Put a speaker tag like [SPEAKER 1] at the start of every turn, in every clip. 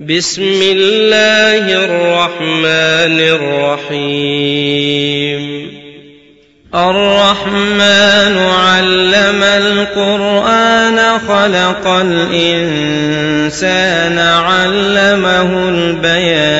[SPEAKER 1] بسم الله الرحمن الرحيم الرحمن علم القرآن خلق الإنسان علمه البيان.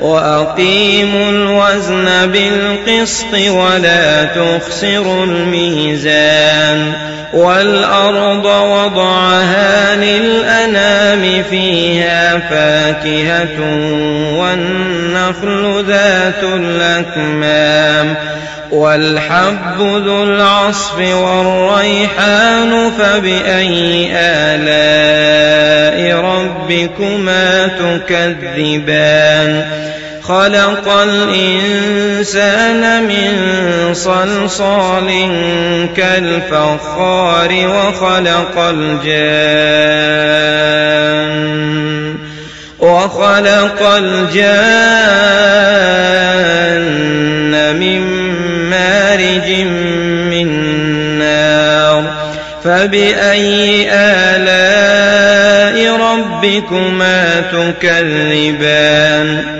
[SPEAKER 1] وأقيموا الوزن بالقسط ولا تخسروا الميزان والأرض وضعها للأنام فيها فاكهة والنخل ذات الأكمام والحب ذو العصف والريحان فبأي آلاء ربكما تكذبان خلق الإنسان من صلصال كالفخار وخلق الجان وخلق الجان من مارج من نار. فبأي آلاء ربكما تكذبان؟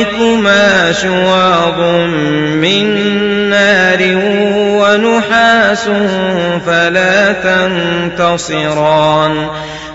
[SPEAKER 1] عليكما شواظ من نار ونحاس فلا تنتصران.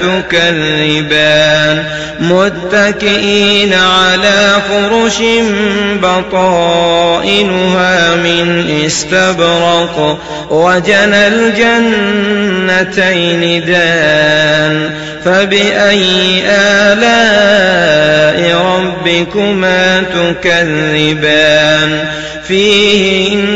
[SPEAKER 1] تكذبان متكئين على فرش بطائنها من استبرق وجنى الجنتين دان فبأي آلاء ربكما تكذبان فيهن